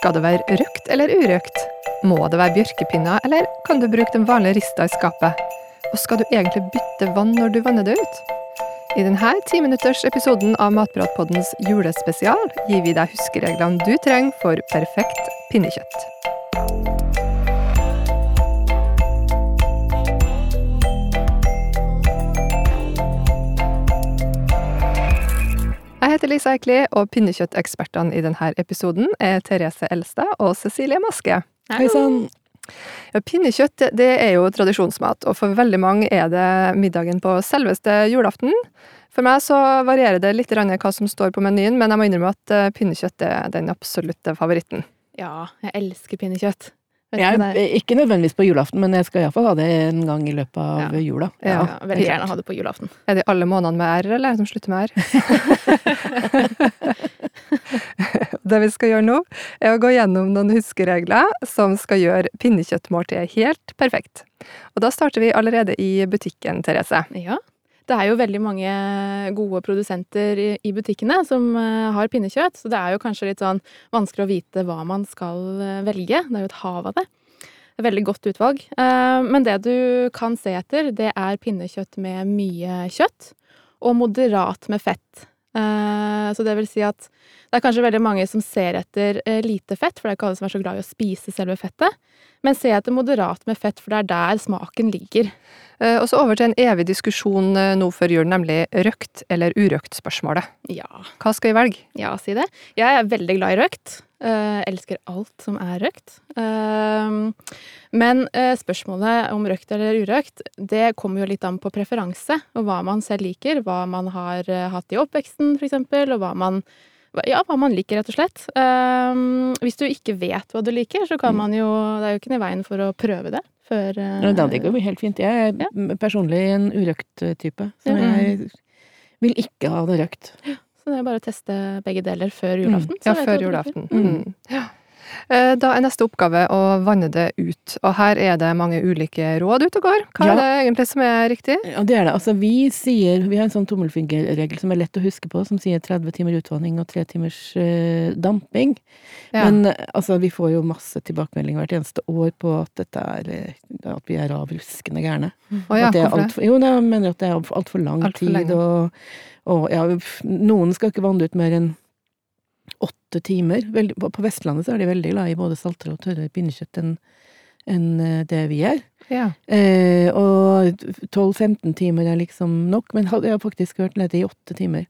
Skal det være røkt eller urøkt? Må det være bjørkepinner, eller kan du bruke den vanlige rista i skapet? Og skal du egentlig bytte vann når du vanner det ut? I denne timinuttersepisoden av Matpratpoddens julespesial gir vi deg huskereglene du trenger for perfekt pinnekjøtt. Heter Lisa Eikli, og pinnekjøttekspertene i denne episoden er Therese Elstad og Cecilie Maske. Hei sann! Ja, pinnekjøtt det er jo tradisjonsmat, og for veldig mange er det middagen på selveste julaften. For meg så varierer det litt hva som står på menyen, men jeg må innrømme at eh, pinnekjøtt er den absolutte favoritten. Ja, jeg elsker pinnekjøtt. Vet Jeg er ikke nødvendigvis på julaften, men jeg skal iallfall ha det en gang i løpet av Ja. jula. Ja, Ja. veldig gjerne ha det på julaften. Er det alle månedene med R, eller er som slutter med R? det vi skal gjøre nå, er å gå gjennom noen huskeregler som skal gjøre pinnekjøttmåltidet helt perfekt. Og da starter vi allerede i butikken, Therese. Ja. Det er jo veldig mange gode produsenter i, butikkene som eh, har pinnekjøtt, så det er jo kanskje litt sånn vanskelig å vite hva man skal eh, velge. Det er jo et hav av det. Er Veldig godt utvalg. Eh, men det du kan se etter, det er pinnekjøtt med mye kjøtt, og moderat med fett. Eh, så det vil si at det er kanskje veldig mange som ser etter eh, lite fett, for det er ikke alle som er så glad i å spise selve fettet. Men se etter moderat med fett, for det er der smaken ligger. Eh, Og så over til en evig diskusjon nå før jul, nemlig røkt eller urøkt-spørsmålet. Ja, Hva skal vi velge? Ja, si det. Jeg er veldig glad i røkt. Eh, elsker alt som er røkt. Uh, men uh, spørsmålet om røkt eller urøkt, det kommer jo litt an på preferanse, og hva man selv liker. Hva man har hatt i oppveksten, eksempel, og hva man ja, hva man liker, rett og slett. Hvis du ikke vet hva du liker, så kan man jo Det er jo ikke noe i veien for å prøve det før Ja, det går jo helt fint. Jeg er Ja. personlig en urøkt type, så Ja. jeg vil ikke ha det røkt. Så det er bare teste begge deler før julaften. Mm. Ja, før julaften. Mm. Mm. Ja. Eh, Da er neste oppgave å vanne det ut, og her er det mange ulike råd ute og går. Hva Ja. er det egentlig som er riktig? Ja, det er det. Altså, vi sier Vi har en sånn tommelfingerregel som er lett å huske på, som sier 30 timer utvanning og 3 timers uh, damping. Ja. Men altså, vi får jo masse tilbakemelding hvert eneste år på at dette er eh, At vi er av ruskende gærne. Ja, hvorfor det? alt for, jo, jeg mener at det er altfor alt for lang Alt for tid, og, og ja, noen skal ikke vanne ut mer enn åtte timer. Veldig, på Vestlandet så er de veldig glad i både saltere og tørre pinnekjøtt enn enn, eh, det vi er. Ja. Eh, og 12-15 timer er liksom nok, men jeg har faktisk hørt nede i åtte timer.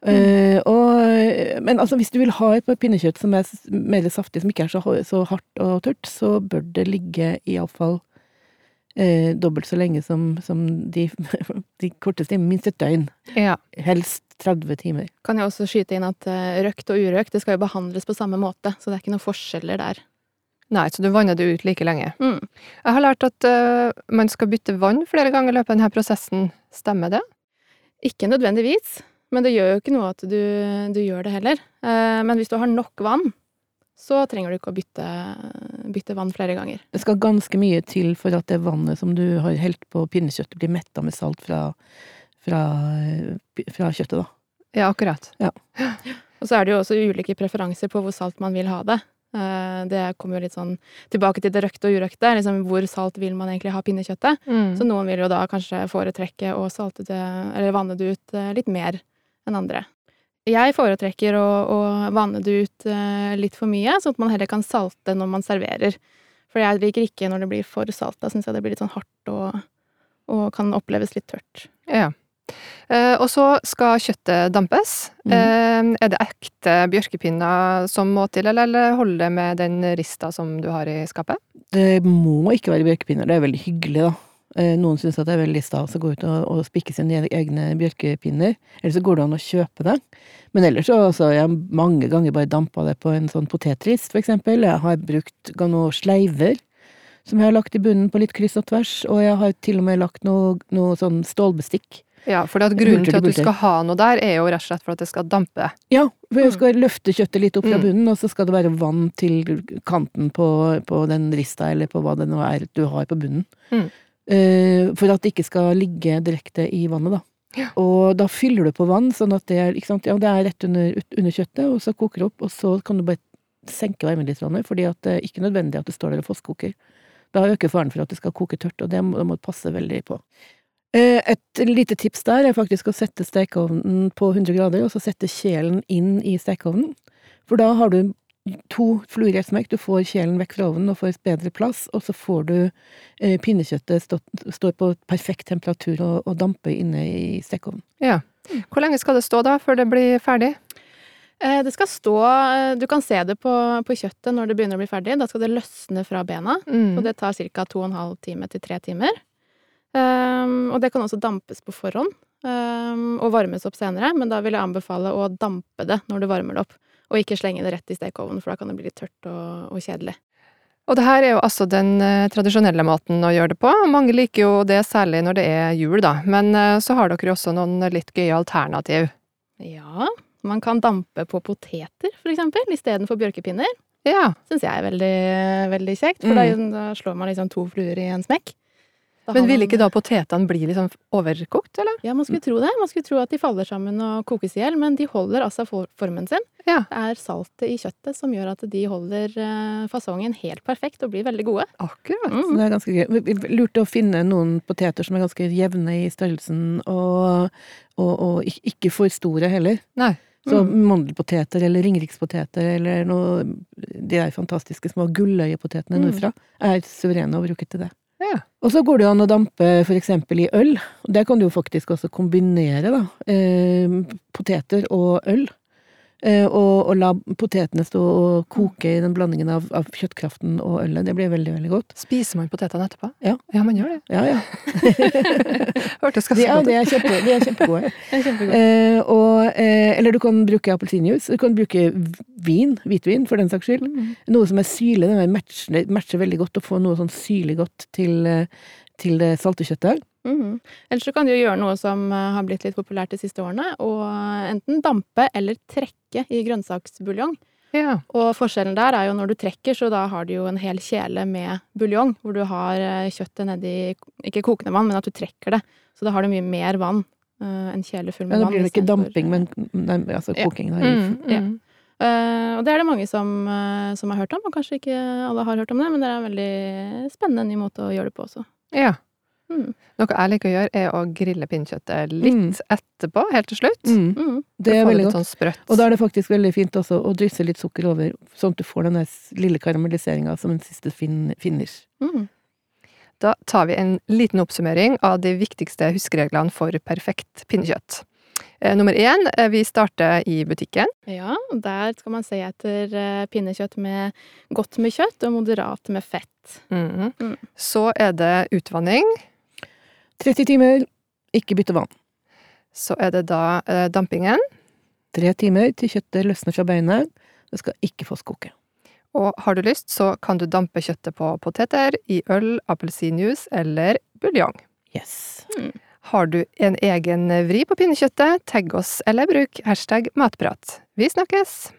Eh, og, men altså, hvis du vil ha et pinnekjøtt som er mer saftig, som ikke er så, så hardt og tørt, så bør det ligge iallfall eh, dobbelt så lenge som, som de, de korteste. Minst et døgn. ja. Helst 30 timer. Kan jeg også skyte inn at eh, røkt og urøkt det skal jo behandles på samme måte, så det er ikke noen forskjeller der. Nei, så du vanner det ut like lenge. Mm. Jeg har lært at uh, man skal bytte vann flere ganger i løpet av denne prosessen. Stemmer det? Ikke nødvendigvis, men det gjør jo ikke noe at du, du gjør det heller. Uh, men hvis du har nok vann, så trenger du ikke å bytte, bytte vann flere ganger. Det skal ganske mye til for at det vannet som du har helt på pinnekjøttet, blir metta med salt fra, fra, fra kjøttet, da. Ja, akkurat. Og så er det jo også ulike preferanser på hvor salt man vil ha det. Eh, Det kommer jo litt sånn tilbake til det røkte og urøkte. Liksom hvor salt vil man egentlig ha pinnekjøttet? Mm. Så noen vil jo da kanskje foretrekke å salte det, eller vanne det ut eh, litt mer enn andre. Jeg foretrekker å, å vanne det ut eh, litt for mye, sånn at man heller kan salte når man serverer. For jeg liker ikke når det blir for salt. Da syns jeg det blir litt sånn hardt og, og kan oppleves litt tørt. Ja. Eh, og så skal kjøttet dampes. Mm. Eh, er det ekte bjørkepinner som må til, eller, eller holder det med den rista som du har i skapet? Det må ikke være bjørkepinner. Det er veldig hyggelig, da. Eh, Noen syns det er veldig stas å gå ut og, og spikke sine egne bjørkepinner. Eller så går det an å kjøpe det. Men ellers så altså, jeg har mange ganger bare dampa det på en sånn potetrist, for eksempel. Jeg har brukt noen sleiver som jeg har lagt i bunnen på litt kryss og tvers. Og jeg har til og med lagt noe, noe sånn stålbestikk. Ja, for grunnen til at du skal ha noe der, er jo rett og slett for at det skal dampe. Ja, for jeg skal løfte kjøttet litt opp fra Mm. bunnen, og så skal det være vann til kanten på, på den rista, eller på hva det nå er du har på bunnen. Mm. Eh, for at det ikke skal ligge direkte i vannet, da. Ja. Og da fyller du på vann, sånn at det er, ja, det er rett under, under kjøttet, og så koker det opp, og så kan du bare senke varmen litt, fordi at det er ikke nødvendig at det står der og fosskoker. Da øker faren for at det skal koke tørt, og det må, det må du passe veldig på. Eh, Et lite tips der er faktisk å sette stekeovnen på 100 grader, og så sette kjelen inn i stekeovnen. For da har du to i. Du får kjelen vekk fra ovnen og får bedre plass, og så får du eh, pinnekjøttet stå, står på perfekt temperatur og, og dampe inne i stekeovnen. Ja. Hvor lenge skal det stå da, før det blir ferdig? Eh, Det skal stå eh, Du kan se det på, på kjøttet når det begynner å bli ferdig. Da skal det løsne fra bena. Mm. Og det tar ca. 2 12 time til 3 timer. Um, og det kan også dampes på forhånd um, og varmes opp senere, men da vil jeg anbefale å dampe det når du varmer det opp, og ikke slenge det rett i stekeovnen, for da kan det bli litt tørt og, og kjedelig. Og det her er jo altså den eh, tradisjonelle måten å gjøre det på. Mange liker jo det særlig når det er jul, da. Men eh, så har dere jo også noen litt gøye alternativ. Ja, man kan dampe på poteter, for eksempel, istedenfor bjørkepinner. Ja. Syns jeg er veldig, veldig kjekt, for da, da slår man liksom to fluer i en smekk. Men ville vil ikke da potetene bli liksom overkokt, eller? Ja, man skulle tro det. Man skulle tro at de faller sammen og kokes i hjel, men de holder altså formen sin. Ja. Det er saltet i kjøttet som gjør at de holder eh, fasongen helt perfekt og blir veldig gode. Akkurat. Mm. det er ganske gøy. Vi- lurte å finne noen poteter som er ganske jevne i størrelsen, og, og, og ikke for store heller. Nei. Så Mm. mandelpoteter eller ringerikspoteter eller noe De der fantastiske små gulløyepotetene Mm. nordfra er suverene å bruke til det. Og så går det jo an å dampe eksempel i øl. Der kan du jo faktisk også kombinere da, eh, poteter og øl. Eh, og, og la potetene stå og koke i den blandingen av, av kjøttkraften og ølet. Det blir veldig, veldig godt. Spiser man potetene etterpå? Ja. Ja, man gjør det. Ja, ja. Hørtes ganske godt de ut. er, kjempe, de er kjempegode. Det er kjempegode. Eh, og, eh, eller du kan bruke appelsinjuice. Du kan bruke vin, hvitvin, for den saks skyld. Mm. Noe som er syrlig. Den matcher, matcher veldig godt å få noe sånn syrlig godt til, eh, til det salte kjøttet. Mhm. Ellers så kan du jo gjøre noe som eh, har blitt litt populært de siste årene, og enten dampe eller trekke i grønnsaksbuljong. Ja. Og forskjellen der er jo når du trekker, så da har du jo en hel kjele med buljong, hvor du har eh, kjøttet nedi ikke kokende vann, men at du trekker det. Så da har du mye mer vann. eh, En kjele full med vann. Men da blir det ikke damping, men nei, altså Ja. koking. Mm, Ja. mm. Eh, og det er det mange som, uh, som har hørt om, og kanskje ikke alle har hørt om det, men det er en veldig spennende ny måte å gjøre det på også. ja. Mm. Noe jeg liker å gjøre, er å grille pinnekjøttet litt Mm. etterpå, helt til slutt. Mm, Mm. det er veldig godt. Sånn. Og da er det faktisk veldig fint også å drysse litt sukker over, sånn at du får den der lille karamelliseringa som en siste fin finish. Mm. Da tar vi en liten oppsummering av de viktigste huskereglene for perfekt pinnekjøtt. Eh, nummer én, eh, vi starter i butikken. Ja, der skal man se etter eh, pinnekjøtt med godt med kjøtt og moderat med fett. Mhm. Mm. Så er det utvanning. 30 timer, ikke bytte vann. Så er det da eh, dampingen. Tre timer til kjøttet løsner fra beinet. Det skal ikke få skoke. Og har du lyst, så kan du dampe kjøttet på poteter, i øl, appelsinjuice eller buljong. Yes. Har du en egen vri på pinnekjøttet, tagg oss eller bruk hashtag matprat. Vi snakkes!